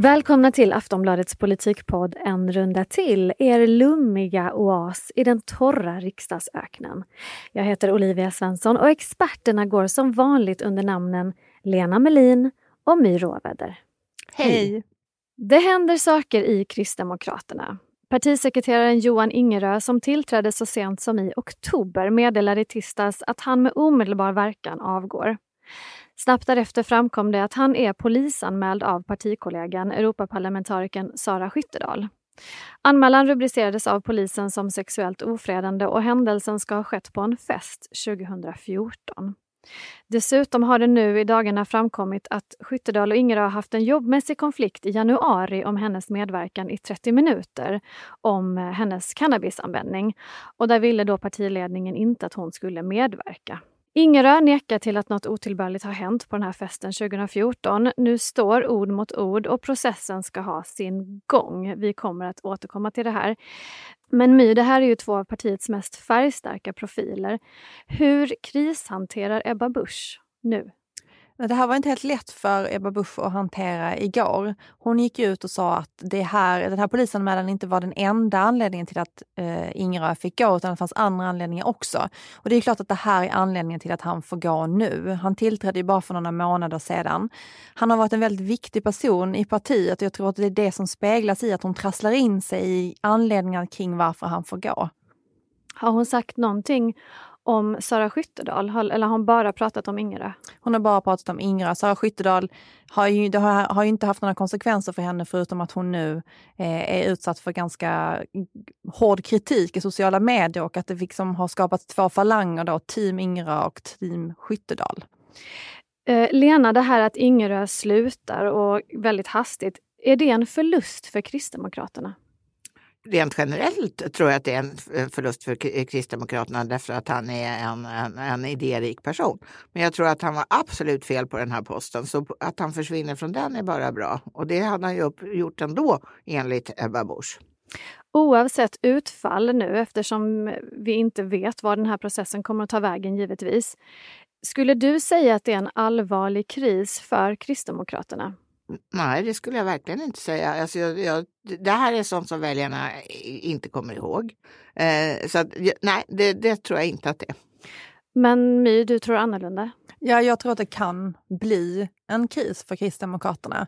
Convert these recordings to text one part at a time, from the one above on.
Välkomna till Aftonbladets politikpodd En runda till, er lummiga oas i den torra riksdagsöknen. Jag heter Olivia Svensson och experterna går som vanligt under namnen Lena Melin och My Råväder. Hej! Det händer saker i Kristdemokraterna. Partisekreteraren Johan Ingerö som tillträdde så sent som i oktober meddelade i tisdags att han med omedelbar verkan avgår. Snabbt därefter framkom det att han är polisanmäld av partikollegan Europaparlamentarikern Sara Skyttedal. Anmälan rubricerades av polisen som sexuellt ofredande och händelsen ska ha skett på en fest 2014. Dessutom har det nu i dagarna framkommit att Skyttedal och Ingerö har haft en jobbmässig konflikt i januari om hennes medverkan i 30 minuter om eh, hennes cannabisanvändning. Och där ville då partiledningen inte att hon skulle medverka. Ingerö nekar till att något otillbörligt har hänt på den här festen 2014. Nu står ord mot ord och processen ska ha sin gång. Vi kommer att återkomma till det här. Men My, det här är ju två av partiets mest färgstarka profiler. Hur krishanterar Ebba Busch nu? Det här var inte helt lätt för Ebba Busch att hantera igår. Hon gick ut och sa att det här, den här polisanmälan inte var den enda anledningen till att eh, Ingerö fick gå, utan det fanns andra anledningar också. Och det är klart att det här är anledningen till att han får gå nu. Han tillträdde ju bara för några månader sedan. Han har varit en väldigt viktig person i partiet och jag tror att det är det som speglas i att hon trasslar in sig i anledningar kring varför han får gå. Har hon sagt någonting om Sara Skyttedal, eller har hon bara pratat om Ingerö? Hon har bara pratat om Ingerö. Sara Skyttedal har ju, det har, har ju inte haft några konsekvenser för henne förutom att hon nu eh, är utsatt för ganska hård kritik i sociala medier och att det liksom har skapats två falanger då, Team Ingerö och Team Skyttedal. Eh, Lena, det här att Ingerö slutar och väldigt hastigt, är det en förlust för Kristdemokraterna? Rent generellt tror jag att det är en eh, förlust för eh, Kristdemokraterna därför att han är en, en, en idérik person. Men jag tror att han var absolut fel på den här posten så att han försvinner från den är bara bra. Och det hade han ju gjort ändå enligt Ebba Busch. Oavsett utfall nu eftersom vi inte vet var den här processen kommer att ta vägen givetvis. Skulle du säga att det är en allvarlig kris för Kristdemokraterna? Nej, det skulle jag verkligen inte säga. Alltså jag, jag, det här är sånt som väljarna inte kommer ihåg. Eh, så att, nej, det, det, tror jag inte att det är. Men My, du tror annorlunda? Ja, jag tror att det kan bli en kris för Kristdemokraterna.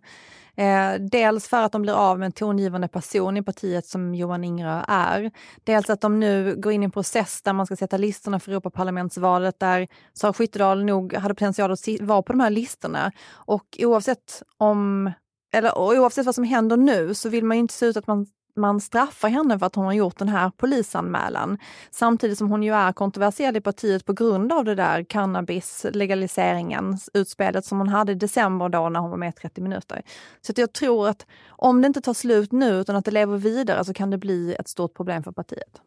Eh, dels för att de blir av med en tongivande person i partiet som Johan Ingerö är. Dels att de nu går in i en process där man ska sätta listorna för Europaparlamentsvalet där Sara Skyttedal nog hade potential att vara på de här listorna. Och oavsett om eller oavsett vad som händer nu så vill man inte se ut att man man straffar henne för att hon har gjort den här polisanmälan. Samtidigt som hon ju är kontroversiell i partiet på grund av det där cannabis-legaliseringen, utspelet som hon hade i december då när hon var med i 30 minuter. Så jag tror att om det inte tar slut nu utan att det lever vidare så kan det bli ett stort problem för partiet.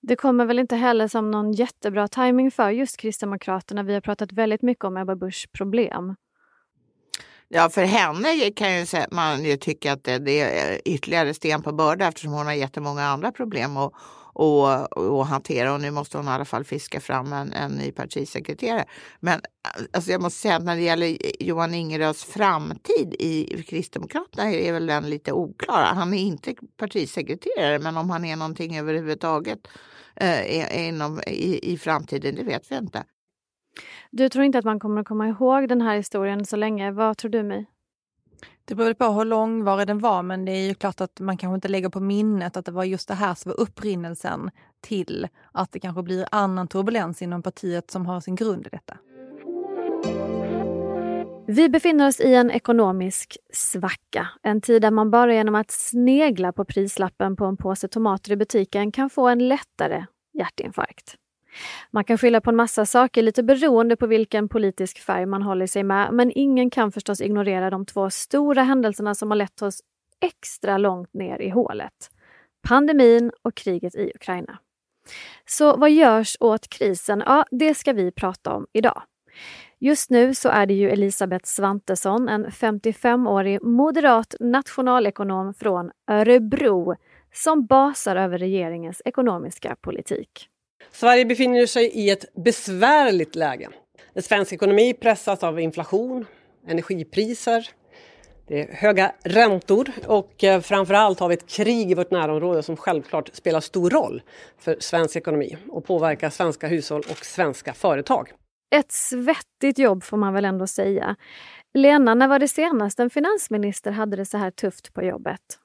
Det kommer väl inte heller som någon jättebra timing för just Kristdemokraterna. Vi har pratat väldigt mycket om Ebba Buschs problem. Ja, för henne kan ju man ju tycka att det, det är ytterligare sten på börda eftersom hon har jättemånga andra problem att och, och hantera och nu måste hon i alla fall fiska fram en, en ny partisekreterare. Men alltså jag måste säga att när det gäller Johan Ingerös framtid i Kristdemokraterna är väl den lite oklar. Han är inte partisekreterare men om han är någonting överhuvudtaget eh, inom, i, i framtiden, det vet vi inte. Du tror inte att man kommer att komma ihåg den här historien så länge. Vad tror du mig? Det beror på hur långvarig den var, men det är ju klart att man kanske inte lägger på minnet att det var just det här som var upprinnelsen till att det kanske blir annan turbulens inom partiet som har sin grund i detta. Vi befinner oss i en ekonomisk svacka. En tid där man bara genom att snegla på prislappen på en påse tomater i butiken kan få en lättare hjärtinfarkt. Man kan skylla på en massa saker lite beroende på vilken politisk färg man håller sig med, men ingen kan förstås ignorera de två stora händelserna som har lett oss extra långt ner i hålet. Pandemin och kriget i Ukraina. Så vad görs åt krisen? Ja, det ska vi prata om idag. Just nu så är det ju Elisabeth Svantesson, en 55-årig moderat nationalekonom från Örebro, som basar över regeringens ekonomiska politik. Sverige befinner sig i ett besvärligt läge. Den svenska ekonomi pressas av inflation, energipriser, det är höga räntor och eh, framförallt har vi ett krig i vårt närområde som självklart spelar stor roll för svensk ekonomi och påverkar svenska hushåll och svenska företag. Ett svettigt jobb får man väl ändå säga. Lena, när var det senast en finansminister hade det så här tufft på jobbet?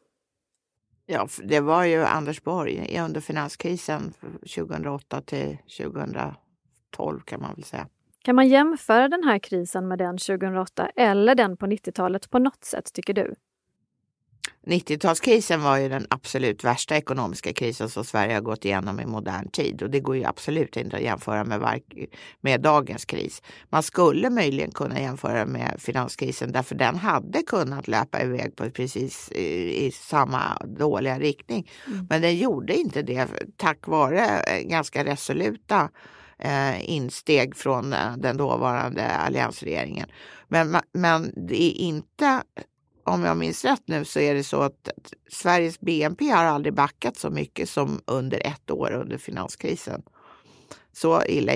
Ja, det var ju Anders Borg under finanskrisen 2008 till 2012 kan man väl säga. Kan man jämföra den här krisen med den 2008 eller den på 90-talet på något sätt, tycker du? 90-talskrisen var ju den absolut värsta ekonomiska krisen som Sverige har gått igenom i modern tid och det går ju absolut inte att jämföra med, med dagens kris. Man skulle möjligen kunna jämföra med finanskrisen därför den hade kunnat löpa iväg på precis i, i samma dåliga riktning. Mm. Men den gjorde inte det tack vare ganska resoluta eh, insteg från eh, den dåvarande alliansregeringen. Men, men det är inte om jag minns rätt nu så är det så att Sveriges BNP har aldrig backat så mycket som under ett år under finanskrisen. Så illa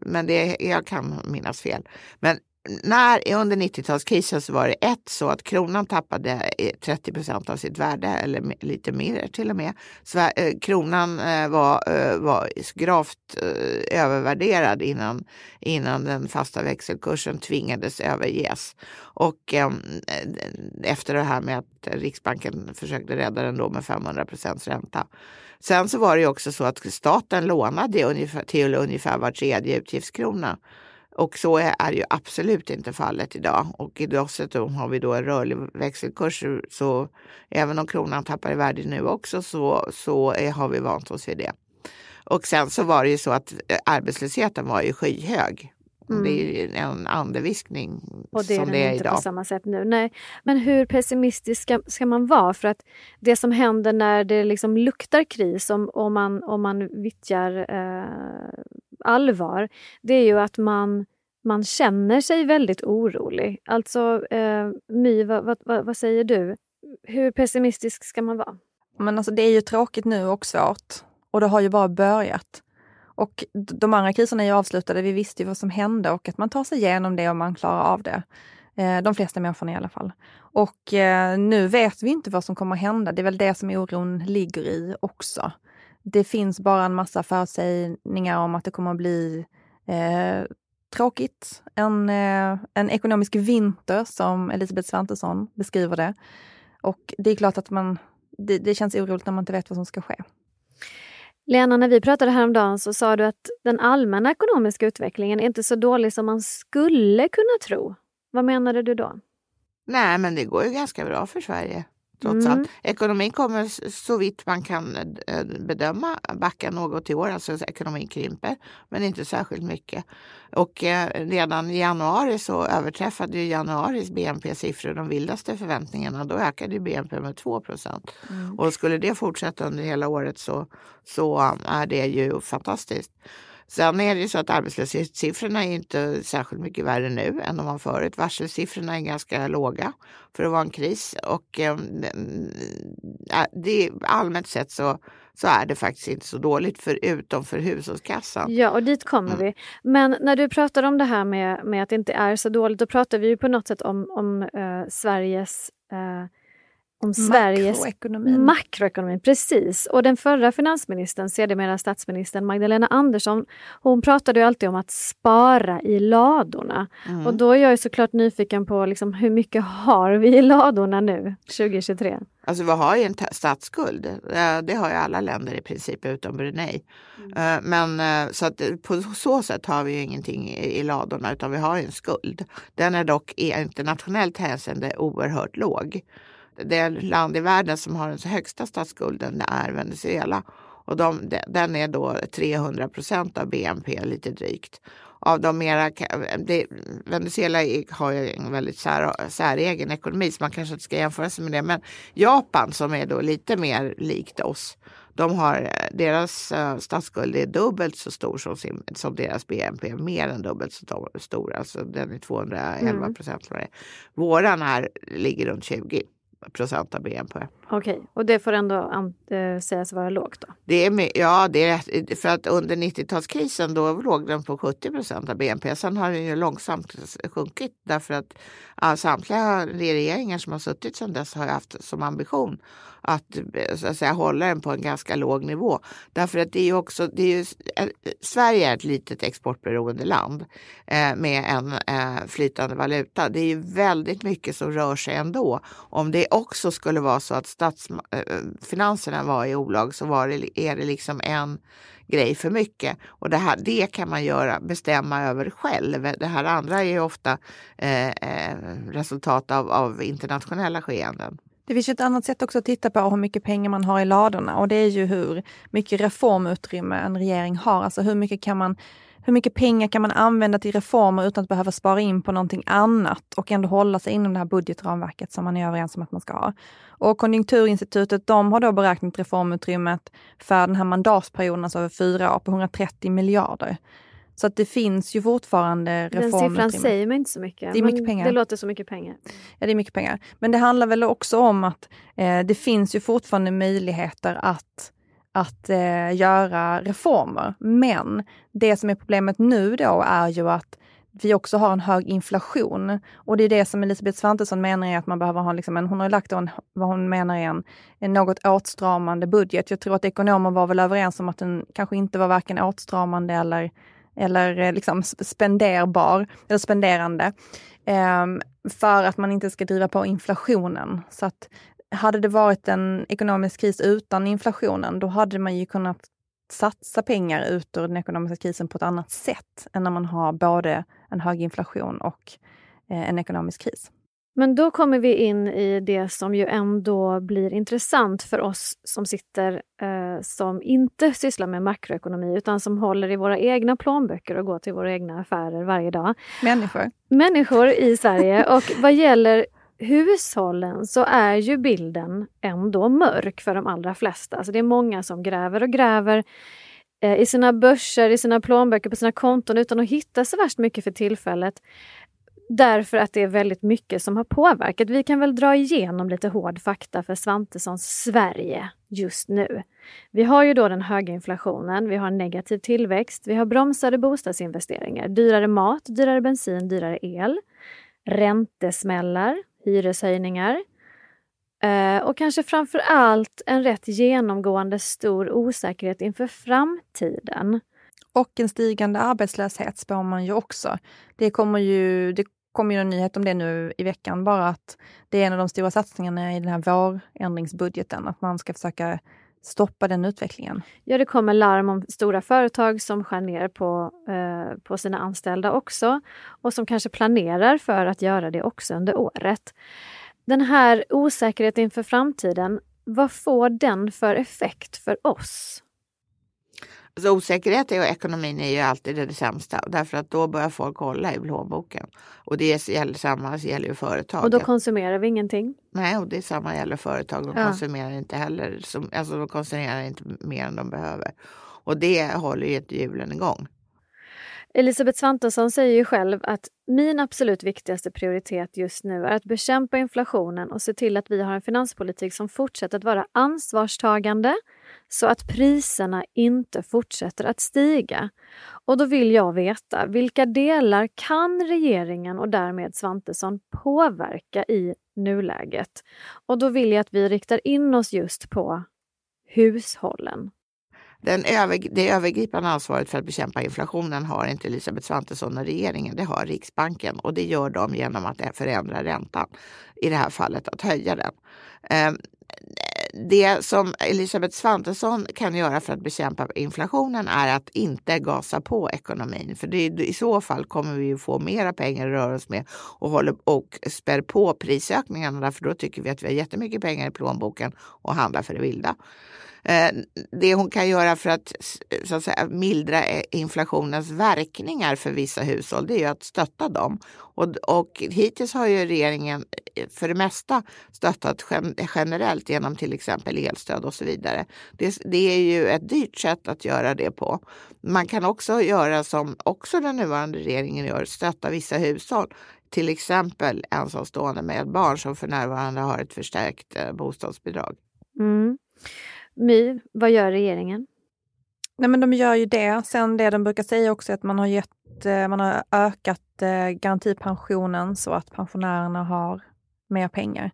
men det, jag kan minnas fel. Men när, under 90-talskrisen så var det ett så att kronan tappade eh, 30 procent av sitt värde eller lite mer till och med. Så, eh, kronan eh, var, eh, var gravt eh, övervärderad innan, innan den fasta växelkursen tvingades överges. Och ehm, eh, efter det här med att Riksbanken försökte rädda den då med 500 procents ränta. Sen så var det också så att staten lånade ungefär, till ungefär var tredje utgiftskrona. Och så är ju absolut inte fallet idag. Och dessutom har vi då en rörlig växelkurs så även om kronan tappar i värde nu också så, så är, har vi vant oss vid det. Och sen så var det ju så att eh, arbetslösheten var ju skyhög. Mm. Det är en andeviskning Och det är som det är inte idag. på samma sätt nu. Nej. Men hur pessimistisk ska, ska, man vara? För att det som händer när det liksom luktar kris, om, om, man, om man vittjar eh, allvar, det är ju att man, man känner sig väldigt orolig. Alltså, eh, My, vad, vad, vad säger du? Hur pessimistisk ska man vara? Men alltså det är ju tråkigt nu och svårt. Och det har ju bara börjat. Och de andra kriserna är ju avslutade. Vi visste ju vad som hände och att man tar sig igenom det och man klarar av det. Eh, de flesta människorna i alla fall. Och eh, nu vet vi inte vad som kommer att hända. Det är väl det som oron ligger i också. Det finns bara en massa förutsägningar om att det kommer att bli eh, tråkigt. En, eh, en ekonomisk vinter som Elisabeth Svantesson beskriver det. Och det är klart att man, det, det känns oroligt när man inte vet vad som ska ske. Lena, när vi pratade häromdagen så sa du att den allmänna ekonomiska utvecklingen är inte så dålig som man skulle kunna tro. Vad menade du då? Nej, men det går ju ganska bra för Sverige trots Mm. allt. Ekonomin kommer så vitt man kan eh, bedöma backa något i år, alltså ekonomin krymper, men inte särskilt mycket. Och eh, redan i januari så överträffade ju januaris BNP-siffror de vildaste förväntningarna. Då ökade ju BNP med 2 procent. Och skulle det fortsätta under hela året så, så är det ju fantastiskt. Sen är det ju så att arbetslöshetssiffrorna är inte särskilt mycket värre nu än de var förut. Varselsiffrorna är ganska låga för att vara en kris och eh, det, allmänt sett så, så är det faktiskt inte så dåligt förutom för hushållskassan. Ja, och dit kommer Mm. vi. Men när du pratar om det här med, med att det inte är så dåligt, då pratar vi ju på något sätt om, om eh, Sveriges eh, om Sveriges Makroekonomin. makroekonomi. Precis. Och den förra finansministern, sedermera statsministern Magdalena Andersson, hon pratade ju alltid om att spara i ladorna. Mm. Och då är jag såklart nyfiken på liksom, hur mycket har vi i ladorna nu 2023? Alltså vi har ju en ta- statsskuld. Det har ju alla länder i princip utom Brunei. Eh, Men eh, så att eh, på så sätt har vi ju ingenting i ladorna utan vi har en skuld. Den är dock i internationellt hänseende oerhört låg. Det land i världen som har den högsta statsskulden är Venezuela. Och de, de- den är då 300 procent av BNP lite drygt. av de mera, det, Venezuela har ju en väldigt sär, säregen ekonomi så man kanske inte ska jämföra sig med det. Men Japan som är då lite mer likt oss de har, deras uh, statsskuld är dubbelt så stor som, sin, som deras BNP, mer än dubbelt så stor. Alltså den är 211 procent. Mm. Våran är, ligger runt 20 procent av BNP. Okej, okay. och det får ändå äh, sägas vara lågt då? Det är, ja, det är, för att under 90-talskrisen då låg den på 70 procent av BNP. Sen har den ju långsamt sjunkit därför att ja, samtliga regeringar som har suttit sedan dess har haft som ambition att, eh, så att säga, hålla den på en ganska låg nivå. Därför att det är ju också, det är ju, eh, Sverige är ett litet exportberoende land eh, med en eh, flytande valuta. Det är ju väldigt mycket som rör sig ändå. Om det också skulle vara så att statsfinanserna eh, var i olag så var det, är det liksom en grej för mycket. Och det, här, det kan man göra, bestämma över själv. Det här andra är ju ofta eh, eh resultat av, av internationella skeenden. Det finns ju ett annat sätt också att titta på hur mycket pengar man har i ladorna och det är ju hur mycket reformutrymme en regering har. Alltså hur mycket kan man hur mycket pengar kan man använda till reformer utan att behöva spara in på någonting annat och ändå hålla sig inom det här budgetramverket som man är överens om att man ska ha. Och Konjunkturinstitutet de har då beräknat reformutrymmet för den här mandatperioden, alltså över fyra år, på 130 miljarder. Så att det finns ju fortfarande reformutrymme. Den siffran säger mig inte så mycket. Det är mycket pengar. Det låter så mycket pengar. Ja, det är mycket pengar. Men det handlar väl också om att eh, det finns ju fortfarande möjligheter att att eh, göra reformer. Men det som är problemet nu då är ju att vi också har en hög inflation. Och det är det som Elisabeth Svantesson menar är att man behöver ha, liksom en, hon har lagt en, vad hon menar är en, en något åtstramande budget. Jag tror att ekonomer var väl överens om att den kanske inte var varken åtstramande eller eller eh, liksom spenderbar, eller spenderande. Eh, för att man inte ska driva på inflationen. Så att hade det varit en ekonomisk kris utan inflationen, då hade man ju kunnat satsa pengar ut ur den ekonomiska krisen på ett annat sätt än när man har både en hög inflation och eh, en ekonomisk kris. Men då kommer vi in i det som ju ändå blir intressant för oss som sitter eh, som inte sysslar med makroekonomi utan som håller i våra egna plånböcker och går till våra egna affärer varje dag. Människor. Människor i Sverige. Och vad gäller hushållen så är ju bilden ändå mörk för de allra flesta. Alltså det är många som gräver och gräver eh, i sina börser, i sina plånböcker, på sina konton utan att hitta så värst mycket för tillfället. Därför att det är väldigt mycket som har påverkat. Vi kan väl dra igenom lite hård fakta för Svantessons Sverige just nu. Vi har ju då den höga inflationen, vi har negativ tillväxt, vi har bromsade bostadsinvesteringar, dyrare mat, dyrare bensin, dyrare el, räntesmällar, hyreshöjningar eh, och kanske framför allt en rätt genomgående stor osäkerhet inför framtiden. Och en stigande arbetslöshet spår man ju också. Det kommer ju, det kom ju en nyhet om det nu i veckan, bara att det är en av de stora satsningarna i den här vårändringsbudgeten, att man ska försöka stoppa den utvecklingen. Ja, det kommer larm om stora företag som skär ner på, eh, på sina anställda också och som kanske planerar för att göra det också under året. Den här osäkerheten inför framtiden, vad får den för effekt för oss? Alltså osäkerhet i ekonomin är ju alltid det sämsta därför att då börjar folk hålla i plånboken. Och det gäller, samma gäller ju företag. Och då konsumerar vi ingenting? Nej, och det samma gäller företag. De ja. konsumerar inte heller, som, alltså de konsumerar inte mer än de behöver. Och det håller ju inte hjulen igång. Elisabeth Svantesson säger ju själv att min absolut viktigaste prioritet just nu är att bekämpa inflationen och se till att vi har en finanspolitik som fortsätter att vara ansvarstagande så att priserna inte fortsätter att stiga. Och då vill jag veta, vilka delar kan regeringen och därmed Svantesson påverka i nuläget? Och då vill jag att vi riktar in oss just på hushållen. Den över, det övergripande ansvaret för att bekämpa inflationen har inte Elisabeth Svantesson och regeringen, det har Riksbanken och det gör de genom att förändra räntan. I det här fallet att höja den. Eh, det som Elisabeth Svantesson kan göra för att bekämpa inflationen är att inte gasa på ekonomin. För det, i så fall kommer vi ju få mera pengar att röra oss med och, håller, och spär på prisökningarna. För då tycker vi att vi har jättemycket pengar i plånboken och handlar för det vilda. Eh, det hon kan göra för att, så att säga, mildra eh, inflationens verkningar för vissa hushåll, det är ju att stötta dem. Och, och hittills har ju regeringen eh, för det mesta stöttat generellt genom till exempel elstöd och så vidare. Det, det är ju ett dyrt sätt att göra det på. Man kan också göra som också den nuvarande regeringen gör, stötta vissa hushåll till exempel ensamstående med barn som för närvarande har ett förstärkt bostadsbidrag. Mm. My, vad gör regeringen? Nej, men de gör ju det. Sen det de brukar säga också är att man har, gett, eh, man har ökat eh, garantipensionen så att pensionärerna har mer pengar.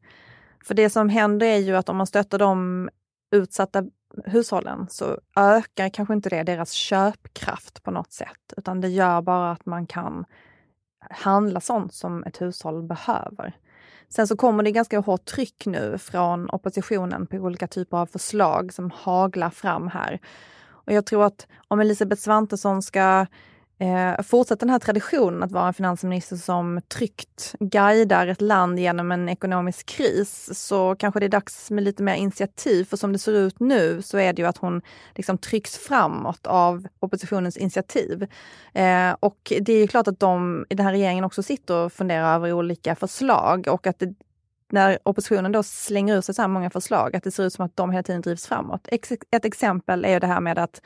För det som händer är ju att om man stöttar de utsatta hushållen så ökar kanske inte det deras köpkraft på något sätt, utan det gör bara att man kan handla sånt som ett hushåll behöver. Sen så kommer det ganska hårt tryck nu från oppositionen på olika typer av förslag som haglar fram här. Och jag tror att om Elisabeth Svantesson ska eh, fortsätta den här traditionen att vara en finansminister som tryggt guidar ett land genom en ekonomisk kris så kanske det är dags med lite mer initiativ. För som det ser ut nu så är det ju att hon liksom trycks framåt av oppositionens initiativ. Eh, och det är ju klart att de i den här regeringen också sitter och funderar över olika förslag och att det, när oppositionen då slänger ut sig så här många förslag, att det ser ut som att de hela tiden drivs framåt. Ett exempel är det här med att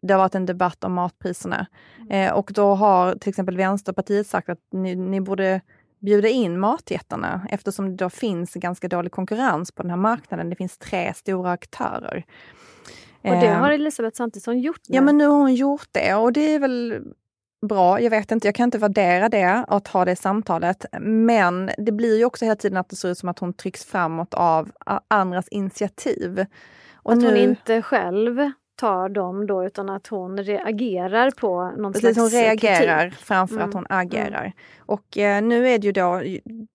det har varit en debatt om matpriserna. Mm. Eh, och då har till exempel Vänsterpartiet sagt att ni, ni borde bjuda in matjättarna eftersom det då finns ganska dålig konkurrens på den här marknaden. Det finns tre stora aktörer. Och det har eh, Elisabeth Svantesson gjort nu? Ja, men nu har hon gjort det och det är väl bra. Jag vet inte, jag kan inte värdera det, att ha det samtalet. Men det blir ju också hela tiden att det ser ut som att hon trycks framåt av andras initiativ. Och att nu... hon inte själv tar dem då utan att hon reagerar på någon Precis, slags hon reagerar kritik. framför mm. att hon agerar. Mm. Och eh, nu är det ju då,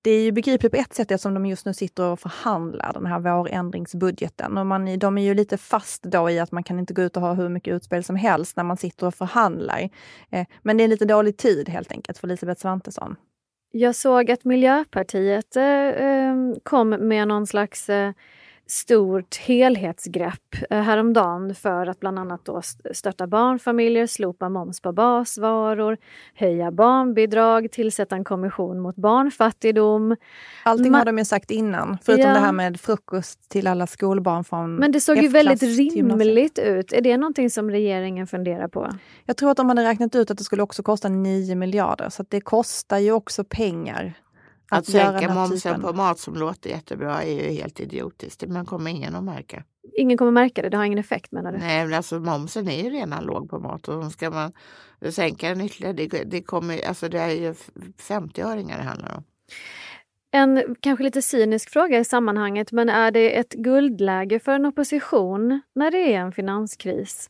det är ju begripligt på ett sätt eftersom de just nu sitter och förhandlar den här vårändringsbudgeten. Och man, de är ju lite fast då i att man kan inte gå ut och ha hur mycket utspel som helst när man sitter och förhandlar. Eh, men det är lite dålig tid helt enkelt för Elisabeth Svantesson. Jag såg att Miljöpartiet eh, eh kom med någon slags eh, stort helhetsgrepp eh, häromdagen för att bland annat då stötta barnfamiljer, slopa moms på basvaror, höja barnbidrag, tillsätta en kommission mot barnfattigdom. Allting Ma har de ju sagt innan, förutom ja. det här med frukost till alla skolbarn från Men det såg ju väldigt rimligt ut. Är det någonting som regeringen funderar på? Jag tror att de hade räknat ut att det skulle också kosta 9 miljarder, så det kostar ju också pengar att, att sänka momsen på mat som låter jättebra är ju helt idiotiskt. Man kommer ingen att märka. Ingen kommer märka det? Det har ingen effekt menar du? Nej, men alltså momsen är ju redan låg på mat och ska man sänka den ytterligare, det, det, kommer, alltså det är ju 50-öringar det handlar om. En kanske lite cynisk fråga i sammanhanget, men är det ett guldläge för en opposition när det är en finanskris?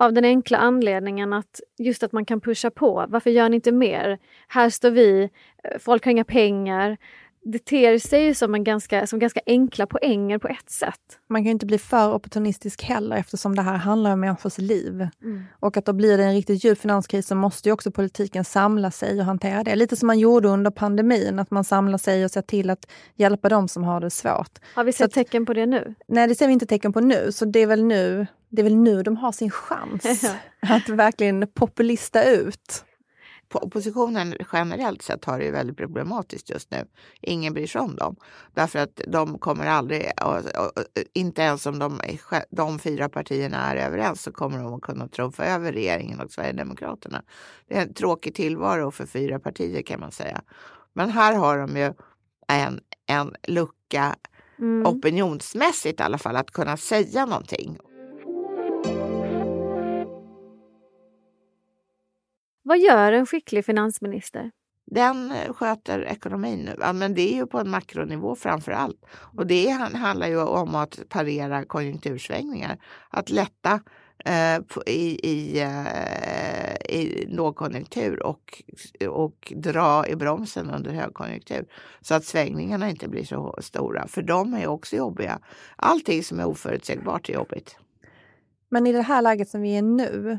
Av den enkla anledningen att just att man kan pusha på. Varför gör ni inte mer? Här står vi, eh, folk har inga pengar. Det ter sig som, en ganska, som ganska enkla poänger på ett sätt. Man kan inte bli för opportunistisk heller eftersom det här handlar om människors liv. Mm. Och att då blir det en riktigt djup finanskris så måste ju också politiken samla sig och hantera det. Lite som man gjorde under pandemin, att man samlar sig och ser till att hjälpa dem som har det svårt. Har vi sett att, tecken på det nu? Nej, det ser vi inte tecken på nu. Så det är väl nu det är väl nu de har sin chans att verkligen populista ut. Oppositionen generellt sett har det väldigt problematiskt just nu. Ingen bryr sig om dem. Därför att de kommer aldrig, inte ens om de, de fyra partierna är överens så kommer de att kunna trumfa över regeringen och Sverigedemokraterna. Det är en tråkig tillvaro för fyra partier kan man säga. Men här har de ju en, en lucka mm. opinionsmässigt i alla fall att kunna säga någonting. Vad gör en skicklig finansminister? Den eh, sköter ekonomin nu. Ja, men det är ju på en makronivå framför allt. Och det handlar ju om att parera konjunktursvängningar. Att lätta eh, i, i, eh, i lågkonjunktur och, och dra i bromsen under högkonjunktur. Så att svängningarna inte blir så stora. För de är också jobbiga. Allting som är oförutsägbart är jobbigt. Men i det här läget som vi är nu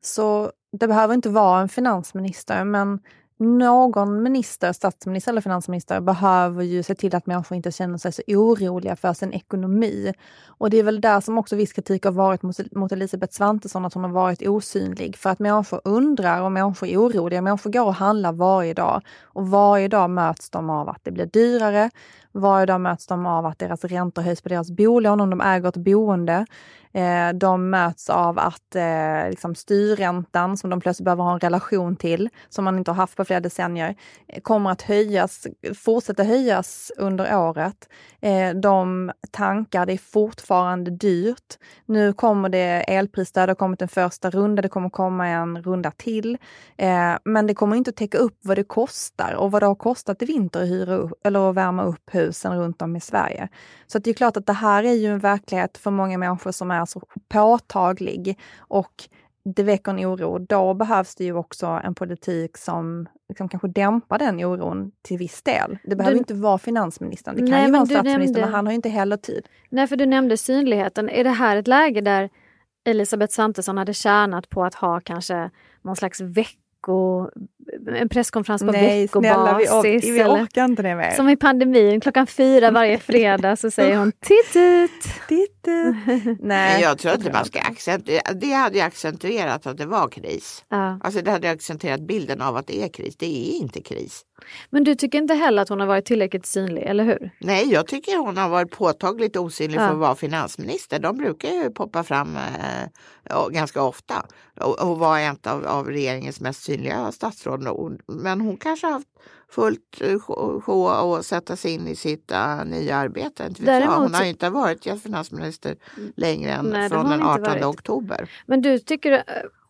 så det behöver inte vara en finansminister, men någon minister, statsminister eller finansminister behöver ju se till att människor inte känner sig så oroliga för sin ekonomi. Och det är väl där som också viss kritik har varit mot, mot Elisabeth Svantesson, att hon har varit osynlig. För att människor undrar och människor är oroliga. Människor går och handlar varje dag och varje dag möts de av att det blir dyrare. Varje dag möts de av att deras räntor höjs på deras bolån om de äger ett boende. Eh, de möts av att eh, liksom styrräntan, som de plötsligt behöver ha en relation till, som man inte har haft på flera decennier, eh, kommer att höjas, fortsätta höjas under året. Eh, de tankar, det är fortfarande dyrt. Nu kommer det elprisstöd, det har kommit en första runda, det kommer komma en runda till. Eh, men det kommer inte att täcka upp vad det kostar och vad det har kostat i vinter att hyra upp, eller att värma upp husen runt om i Sverige. Så det är klart att det här är ju en verklighet för många människor som är så påtaglig och det väcker en oro. Då behövs det ju också en politik som liksom kanske dämpar den oron till viss del. Det behöver du, inte vara finansministern. Det kan nej, ju vara statsministern, nämnde, men han har ju inte heller tid. Nej, för du nämnde synligheten. Är det här ett läge där Elisabeth Svantesson hade tjänat på att ha kanske någon slags vecko en presskonferens på Nej, veckobasis. Snälla, vi, vi orkar inte det mer. Som i pandemin, klockan fyra varje fredag så säger hon tittit. tittit. Nej, jag tror inte man ska accentuera. Det hade ju accentuerat att det var kris. Ja. Alltså det hade accentuerat bilden av att det är kris. Det är inte kris. Men du tycker inte heller att hon har varit tillräckligt synlig, eller hur? Nej, jag tycker hon har varit påtagligt osynlig ja. för att vara finansminister. De brukar ju poppa fram eh, ganska ofta och, och vara en av, av regeringens mest synliga statsråd. Men hon kanske har haft fullt eh, sjå att sätta sig in i sitt uh, nya arbete. Däremot, hon har inte varit finansminister längre än nej, från den 18 oktober. Men du tycker eh,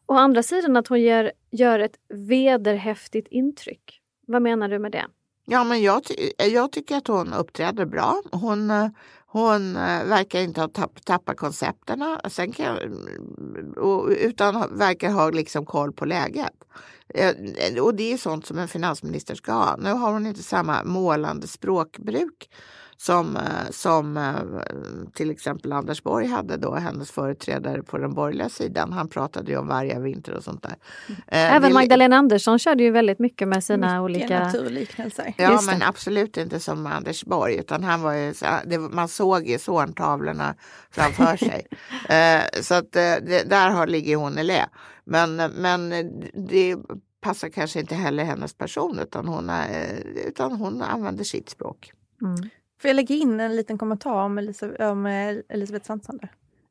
å andra sidan att hon gör, gör ett vederhäftigt intryck? Vad menar du med det? Ja, men jag, ty jag tycker att hon uppträder bra. Hon, hon eh, verkar inte ha tapp tappat koncepterna Sen kan, mm, utan verkar ha liksom koll på läget. Eh, och det är sånt som en finansminister ska ha. Nu har hon inte samma målande språkbruk som, eh, som eh, till exempel Anders Borg hade då, hennes företrädare på den borgerliga sidan. Han pratade ju om vargavinter och sånt där. Även Magdalena Andersson körde ju väldigt mycket med sina mycket olika naturliknelser. Ja, men absolut inte som Anders Borg, utan han var ju, det, man såg ju Zorntavlorna framför sig. så att det, där har, ligger hon i lä. Men, men det passar kanske inte heller hennes person utan hon, är, utan hon använder sitt språk. Mm. Får jag lägga in en liten kommentar om, Elisabeth, om Elisabeth Svantesson?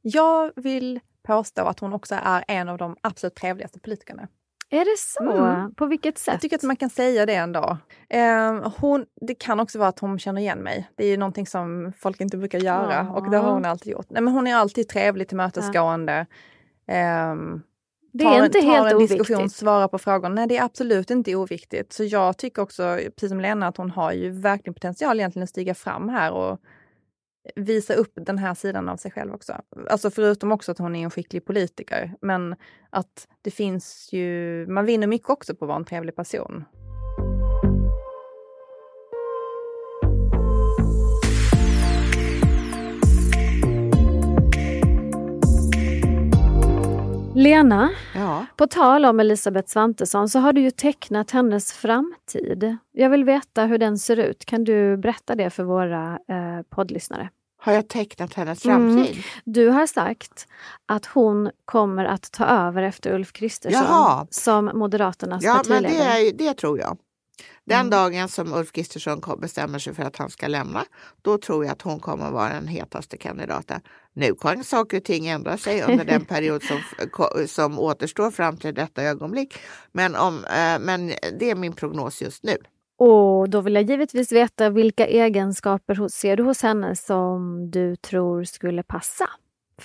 Jag vill påstå att hon också är en av de absolut trevligaste politikerna. Är det så? Mm. På vilket sätt? Jag tycker att man kan säga det ändå. Eh, hon, det kan också vara att hon känner igen mig. Det är ju någonting som folk inte brukar göra ja. och det har hon alltid gjort. Nej, men hon är alltid trevlig, tillmötesgående. Ja. Eh, det är inte en, helt en diskussion, svara på frågor. Nej, det är absolut inte oviktigt. Så jag tycker också, precis som Lena, att hon har ju verkligen potential egentligen att stiga fram här och visa upp den här sidan av sig själv också. Alltså förutom också att hon är en skicklig politiker, men att det finns ju, man vinner mycket också på att vara en trevlig person. Lena, ja. på tal om Elisabeth Svantesson så har du ju tecknat hennes framtid. Jag vill veta hur den ser ut. Kan du berätta det för våra eh, poddlyssnare? Har jag tecknat hennes framtid? Mm. Du har sagt att hon kommer att ta över efter Ulf Kristersson som Moderaternas ja, partiledare. Ja, men det, det tror jag. Den mm. dagen som Ulf Kristersson bestämmer sig för att han ska lämna, då tror jag att hon kommer vara den hetaste kandidaten. Nu kan saker och ting ändra sig under den period som, som återstår fram till detta ögonblick. Men, om, eh, men det är min prognos just nu. Och då vill jag givetvis veta vilka egenskaper ser du hos henne som du tror skulle passa?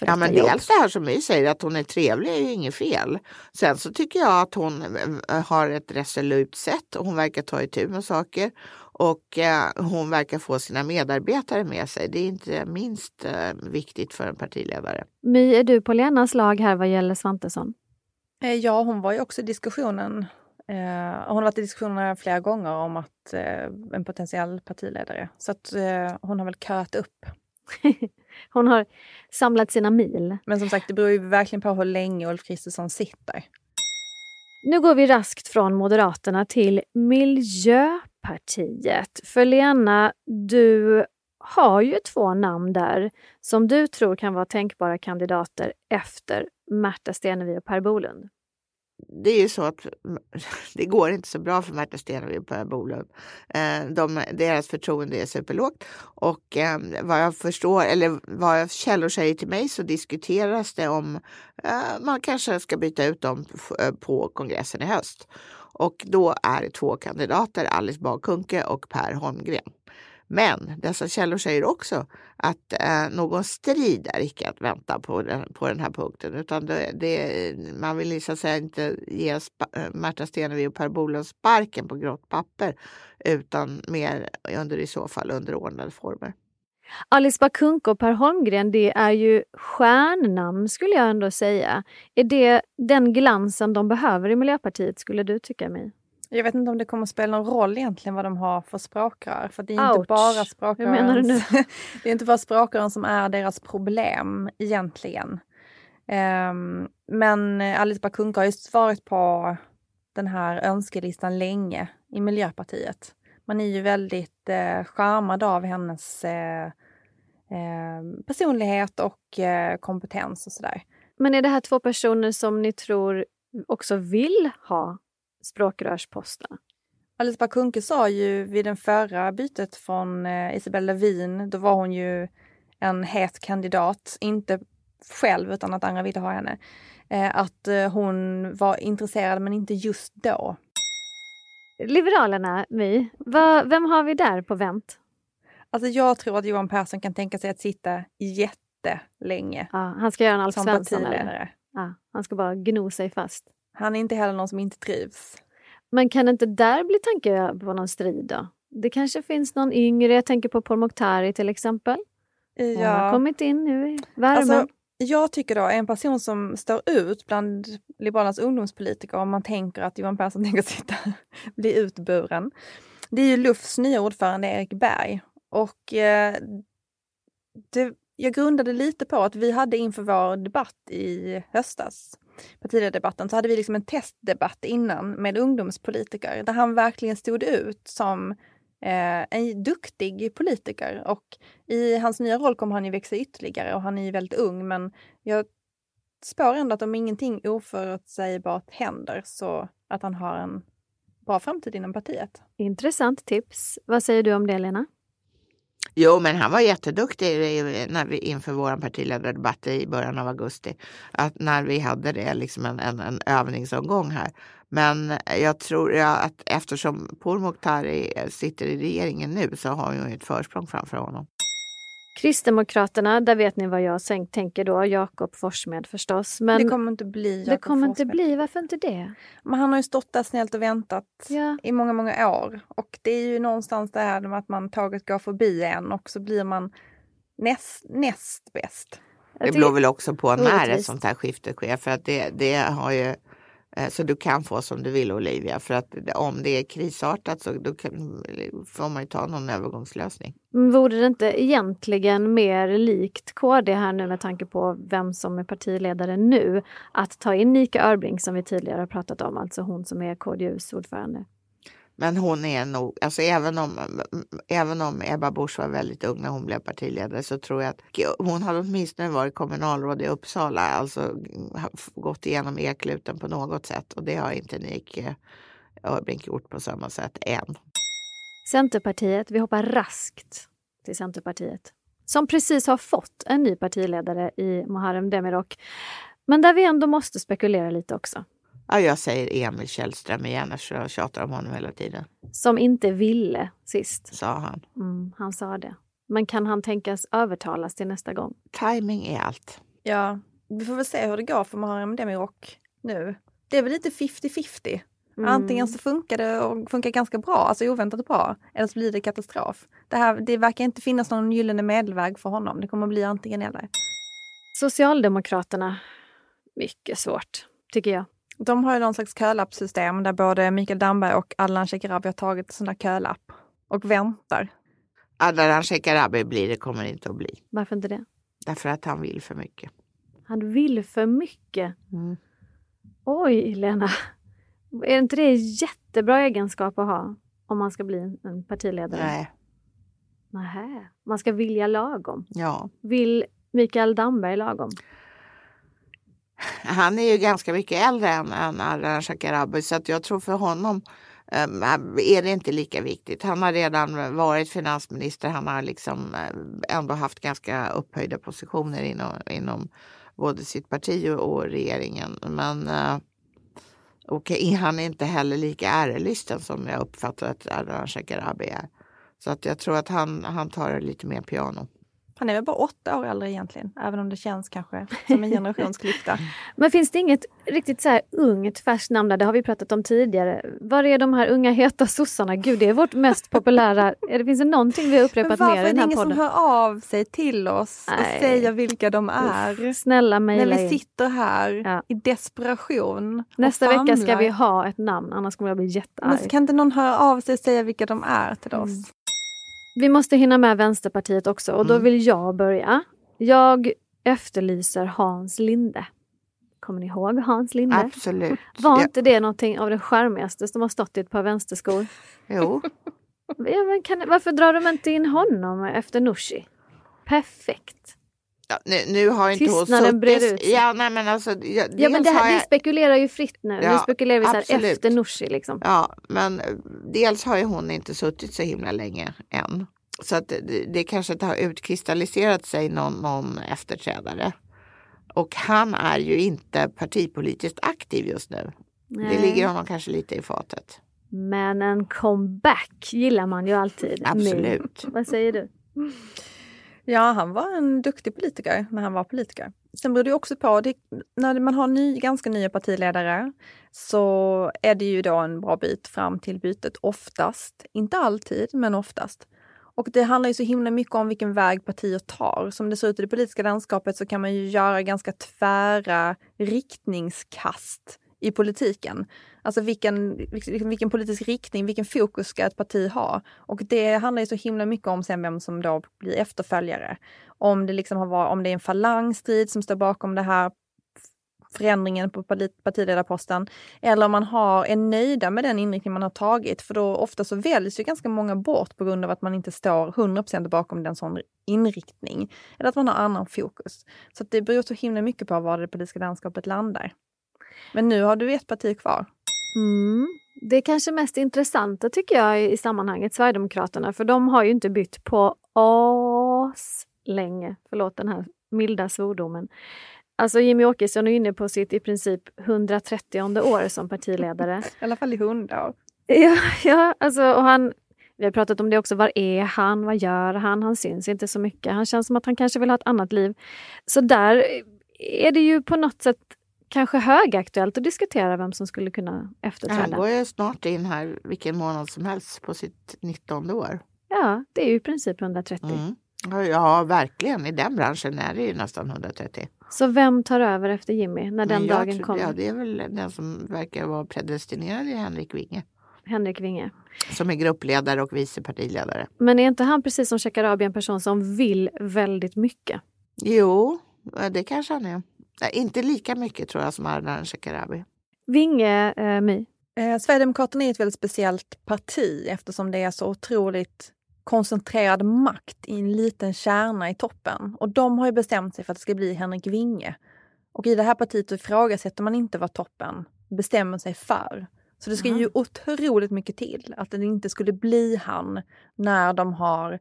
Ja, men jobb. Dels det här som vi säger att hon är trevlig är ju inget fel. Sen så tycker jag att hon eh, har ett resolut sätt. Hon verkar ta itu med saker och eh, hon verkar få sina medarbetare med sig. Det är inte minst eh, viktigt för en partiledare. My, är du på Lenas lag här vad gäller Svantesson? Ja, hon var ju också i diskussionen. hon har varit i diskussioner flera gånger om att en potentiell partiledare. Så att hon har väl köat upp. Hon har samlat sina mil. Men som sagt, det beror ju verkligen på hur länge Ulf Kristersson sitter. Nu går vi raskt från Moderaterna till Miljöpartiet. För Lena, du har ju två namn där som du tror kan vara tänkbara kandidater efter Märta Stenevi och Per Bolund det är ju så att det går inte så bra för Märta Stenevi och Per Bolund. Eh, de, deras förtroende är superlågt och eh, vad jag förstår, eller vad källor säger till mig så diskuteras det om eh, man kanske ska byta ut dem på kongressen i höst. Och då är det två kandidater, Alice Bah Kuhnke och Per Holmgren. Men dessa källor säger också att eh, någon strid är icke att vänta på den, på den här punkten. Utan det, det, man vill så att säga inte ge spa, eh, Märta Stenevi och Per Bolund sparken på grått papper utan mer under i så fall underordnade former. Alice Bakunko och Per Holmgren, det är ju stjärnnamn skulle jag ändå säga. Är det den glansen de behöver i Miljöpartiet skulle du tycka mig? Jag vet inte om det kommer spela någon roll egentligen vad de har för språkrör. För det är Ouch. inte bara språkrören, det är inte bara språkrören som är deras problem egentligen. Um, men Alice Bah Kuhnke har ju varit på den här önskelistan länge i Miljöpartiet. Man är ju väldigt eh, charmad av hennes eh, eh, personlighet och eh, kompetens och sådär. Men är det här två personer som ni tror också vill ha språkrörsposterna. Alice Bah Kuhnke sa ju vid det förra bytet från eh, Isabella Lövin, då var hon ju en het kandidat, inte själv utan att andra ville ha henne, eh, att eh, hon var intresserad men inte just då. Liberalerna, My, vem har vi där på vänt? Alltså jag tror att Johan Persson kan tänka sig att sitta jättelänge. Ja, han ska göra en Alf Svensson? Ja, han ska bara gno sig fast. Han är inte heller någon som inte trivs. Men kan inte där bli tanke på någon strid då? Det kanske finns någon yngre, jag tänker på Pourmokhtari till exempel. Ja. Hon har kommit in nu i värmen. Alltså, jag tycker då en person som står ut bland Liberalernas ungdomspolitiker om man tänker att Johan Persson tänker sitta, bli utburen. Det är ju Lufs nya ordförande Erik Berg. Och eh, det, jag grundade lite på att vi hade inför vår debatt i höstas partiledardebatten så hade vi liksom en testdebatt innan med ungdomspolitiker där han verkligen stod ut som eh, en duktig politiker och i hans nya roll kommer han ju växa ytterligare och han är ju väldigt ung men jag spår ändå att om ingenting oförutsägbart händer så att han har en bra framtid inom partiet. Intressant tips. Vad säger du om det Lena? Jo, men han var jätteduktig när vi, inför vår partiledardebatt i början av augusti. Att när vi hade det, liksom en, en, en övningsomgång här. Men jag tror att eftersom Pourmokhtari sitter i regeringen nu så har hon ju ett försprång framför honom. Kristdemokraterna, där vet ni vad jag tänker då, Jakob Forssmed förstås. Men det kommer inte bli Jakob Det kommer inte bli, varför inte det? Men han har ju stått där snällt och väntat ja. i många, många år. Och det är ju någonstans det här med att man tåget går förbi en och så blir man näst, näst bäst. Det beror väl också på när ett sånt här skifte sker för att det, det har ju Eh, så du kan få som du vill Olivia för att om det är krisartat så då kan, får man ju ta någon övergångslösning. Vore det inte egentligen mer likt KD här nu med tanke på vem som är partiledare nu att ta in Nika Örbrink som vi tidigare har pratat om, alltså hon som är KDUs ordförande? Men hon är nog, alltså även om, även om Ebba Busch var väldigt ung när hon blev partiledare så tror jag att hon hade åtminstone varit kommunalråd i Uppsala, alltså gått igenom ekluten på något sätt och det har inte Nike eh, Örbrink gjort på samma sätt än. Centerpartiet, vi hoppar raskt till Centerpartiet som precis har fått en ny partiledare i Muharrem Demirok. Men där vi ändå måste spekulera lite också. Ja, jag säger Emil Källström igen eftersom jag tjatar om honom hela tiden. Som inte ville sist. Sa han. Mm, han sa det. Men kan han tänkas övertalas till nästa gång? Timing är allt. Ja, vi får väl se hur det går för Muharrem Demirok nu. Det är väl lite 50-50. Mm. Antingen så funkar det och funkar ganska bra, alltså oväntat bra, eller så blir det katastrof. Det, här, det verkar inte finnas någon gyllene medelväg för honom. Det kommer bli antingen eller. Socialdemokraterna, mycket svårt, tycker jag. De har ju någon slags kölappsystem där både Mikael Damberg och Ardalan Shekarabi har tagit där kölapp och väntar. Ardalan Shekarabi blir det, kommer det inte att bli. Varför inte det? Därför att han vill för mycket. Han vill för mycket? Mm. Oj, Lena. Är inte det en jättebra egenskap att ha om man ska bli en partiledare? Nej, Nähä. Man ska vilja lagom. ja. Vill Mikael Damberg lagom? Han är ju ganska mycket äldre än, än Ardalan Shekarabi så att jag tror för honom um, är det inte lika viktigt. Han har redan varit finansminister. Han har liksom eh, ändå haft ganska upphöjda positioner inom, inom både sitt parti och, och regeringen. Men eh, uh, och han är inte heller lika ärelysten som jag uppfattar att Ardalan Shekarabi är. Så att jag tror att han, han tar det lite mer piano. Han är väl bara åtta år äldre egentligen, även om det känns kanske som en generationsklyfta. Men finns det inget riktigt så här ungt färskt namn där? Det har vi pratat om tidigare. Var är de här unga heta sossarna? Gud, det är vårt mest populära. Det finns det någonting vi har upprepat Men mer varför i är den det här ingen som podden? hör av sig till oss och Nej. säger vilka de är? Snälla När mejla vi in. sitter här Ja. i desperation och Nästa vecka ska vi ha ett namn, annars kommer jag bli Men jättearg. kan inte någon höra av sig och säga vilka de är till oss? Mm. Vi måste hinna med Vänsterpartiet också och då Mm. vill jag börja. Jag efterlyser Hans Linde. Kommer ni ihåg Hans Linde? Absolut. Var inte det någonting av det charmigaste som har stått i ett par vänsterskor? jo, Ja, kan, varför drar de inte in honom efter Nooshi? Perfekt. Ja, nu, nu har inte hon Tystnaden breder suttit- ut sig. Ja, nej, men alltså, ja, Ja, men det här, vi jag- spekulerar ju fritt nu. nu Ja, spekulerar vi så här efter Nooshi liksom. Ja, men eh, dels har ju hon inte suttit så himla länge än. Så att det, det kanske inte har utkristalliserat sig någon, någon efterträdare. Och han är ju inte partipolitiskt aktiv just nu. Det Nej. ligger honom kanske lite i fatet. Men en comeback gillar man ju alltid. Absolut. Vad säger du? Ja, han var en duktig politiker när han var politiker. Sen beror det också på, det, när man har ny, ganska nya partiledare så är det ju då en bra bit fram till bytet oftast. Inte alltid, men oftast. Och det handlar ju så himla mycket om vilken väg partier tar. Som det ser ut i det politiska landskapet så kan man ju göra ganska tvära riktningskast i politiken. Alltså vilken, vilken, liksom vilken politisk riktning, vilken fokus ska ett parti ha? Och det handlar ju så himla mycket om sen vem som då blir efterföljare. Om det liksom har varit, om det är en falangstrid som står bakom det här förändringen på partiledarposten eller om man har, är nöjda med den inriktning man har tagit. För då ofta så väljs ju ganska många bort på grund av att man inte står 100% bakom den sån inriktning. Eller att man har annan fokus. Så att det beror så himla mycket på var det politiska landskapet landar. Men nu har du ett parti kvar. Mm. Det är kanske mest intressanta tycker jag i sammanhanget, Sverigedemokraterna, för de har ju inte bytt på as länge. Förlåt den här milda svordomen. Alltså Jimmy Åkesson är inne på sitt i princip 130 år som partiledare. I alla fall i hundra år. Ja, ja alltså, och han, vi har pratat om det också. Var är han? Vad gör han? Han syns inte så mycket. Han känns som att han kanske vill ha ett annat liv. Så där är det ju på något sätt kanske högaktuellt att diskutera vem som skulle kunna Han efterträda. går ju snart in här vilken månad som helst på sitt 19 år. Ja, det är ju i princip 130. Mm. Ja, verkligen. I den branschen är det ju nästan 130. Så vem tar över efter Jimmy när den dagen tror- kommer? Ja, det är väl den som verkar vara predestinerad i Henrik Winge. Henrik Winge. Som är gruppledare och vice partiledare. Men är inte han precis som Shekarabi en person som vill väldigt mycket? Jo, det kanske han är. Nej, Inte lika mycket tror jag som Ardalan Shekarabi. Vinge, eh, My. Eh, Sverigedemokraterna är ett väldigt speciellt parti eftersom det är så otroligt koncentrerad makt i en liten kärna i toppen. Och de har ju bestämt sig för att det ska bli Henrik Winge. Och i det här partiet så ifrågasätter man inte vad toppen bestämmer sig för. Så det ska ju otroligt mycket till att det inte skulle bli han när de har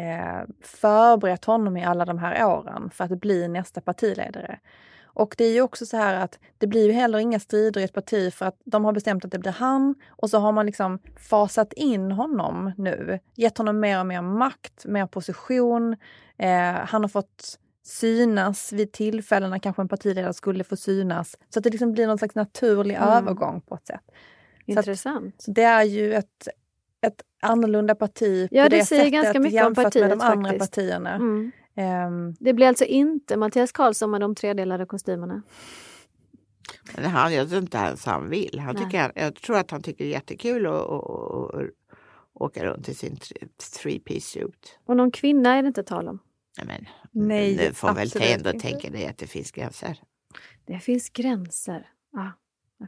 eh, förberett honom i alla de här åren för att bli nästa partiledare. Och det är ju också så här att det blir ju heller inga strider i ett parti för att de har bestämt att det blir han och så har man liksom fasat in honom nu. Gett honom mer och mer makt, mer position. Eh, han har fått synas vid tillfällen när kanske en partiledare skulle få synas. Så att det liksom blir någon slags naturlig Mm. övergång på ett sätt. Så att- Intressant. Så det är ju ett annorlunda parti Ja, på det det, säger sättet ganska mycket om jämfört med partiet de andra faktiskt. partierna. Mm. Ehm, Det blir alltså inte Mattias Karlsson med de tredelade kostymerna. Men han, jag tror inte ens han vill. Han Nej. tycker, jag tror att han tycker det är jättekul att, att, att, att åka runt i sin three piece suit. Och någon kvinna är det inte tal om. Nej, men, Nej, nu får väl ändå inte. tänka dig att det finns gränser. Det finns gränser. Ja.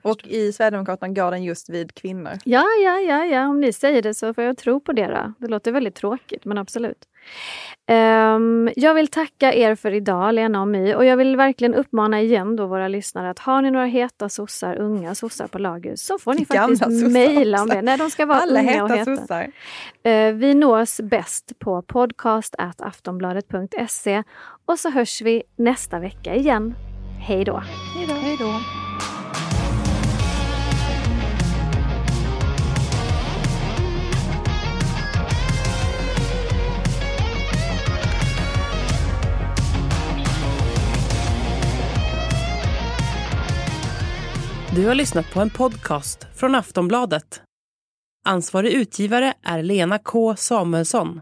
Och i Sverigedemokraterna går den just vid kvinnor. Ja, ja, ja, ja, om ni säger det så får jag tro på det. Då. Det låter väldigt tråkigt, men absolut. Um, jag vill tacka er för idag, Lena och My. Och jag vill verkligen uppmana igen då våra lyssnare att har ni några heta sossar, unga sossar på lager så får ni faktiskt mejla om det. Nej, de ska vara Alla unga heta och heta. sossar. Uh, vi nås bäst på podcast.aftonbladet.se och så hörs vi nästa vecka igen. Hej då! Hej då. Du har lyssnat på en podcast från Aftonbladet. Ansvarig utgivare är Lena K Samuelsson.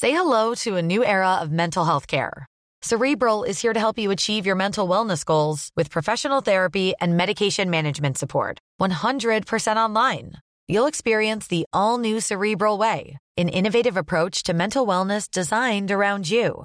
Say hello to a new era of mental health care. Cerebral is here to help you achieve your mental wellness goals with professional therapy and medication management support. 100% online. You'll experience the all new Cerebral Way, an innovative approach to mental wellness designed around you.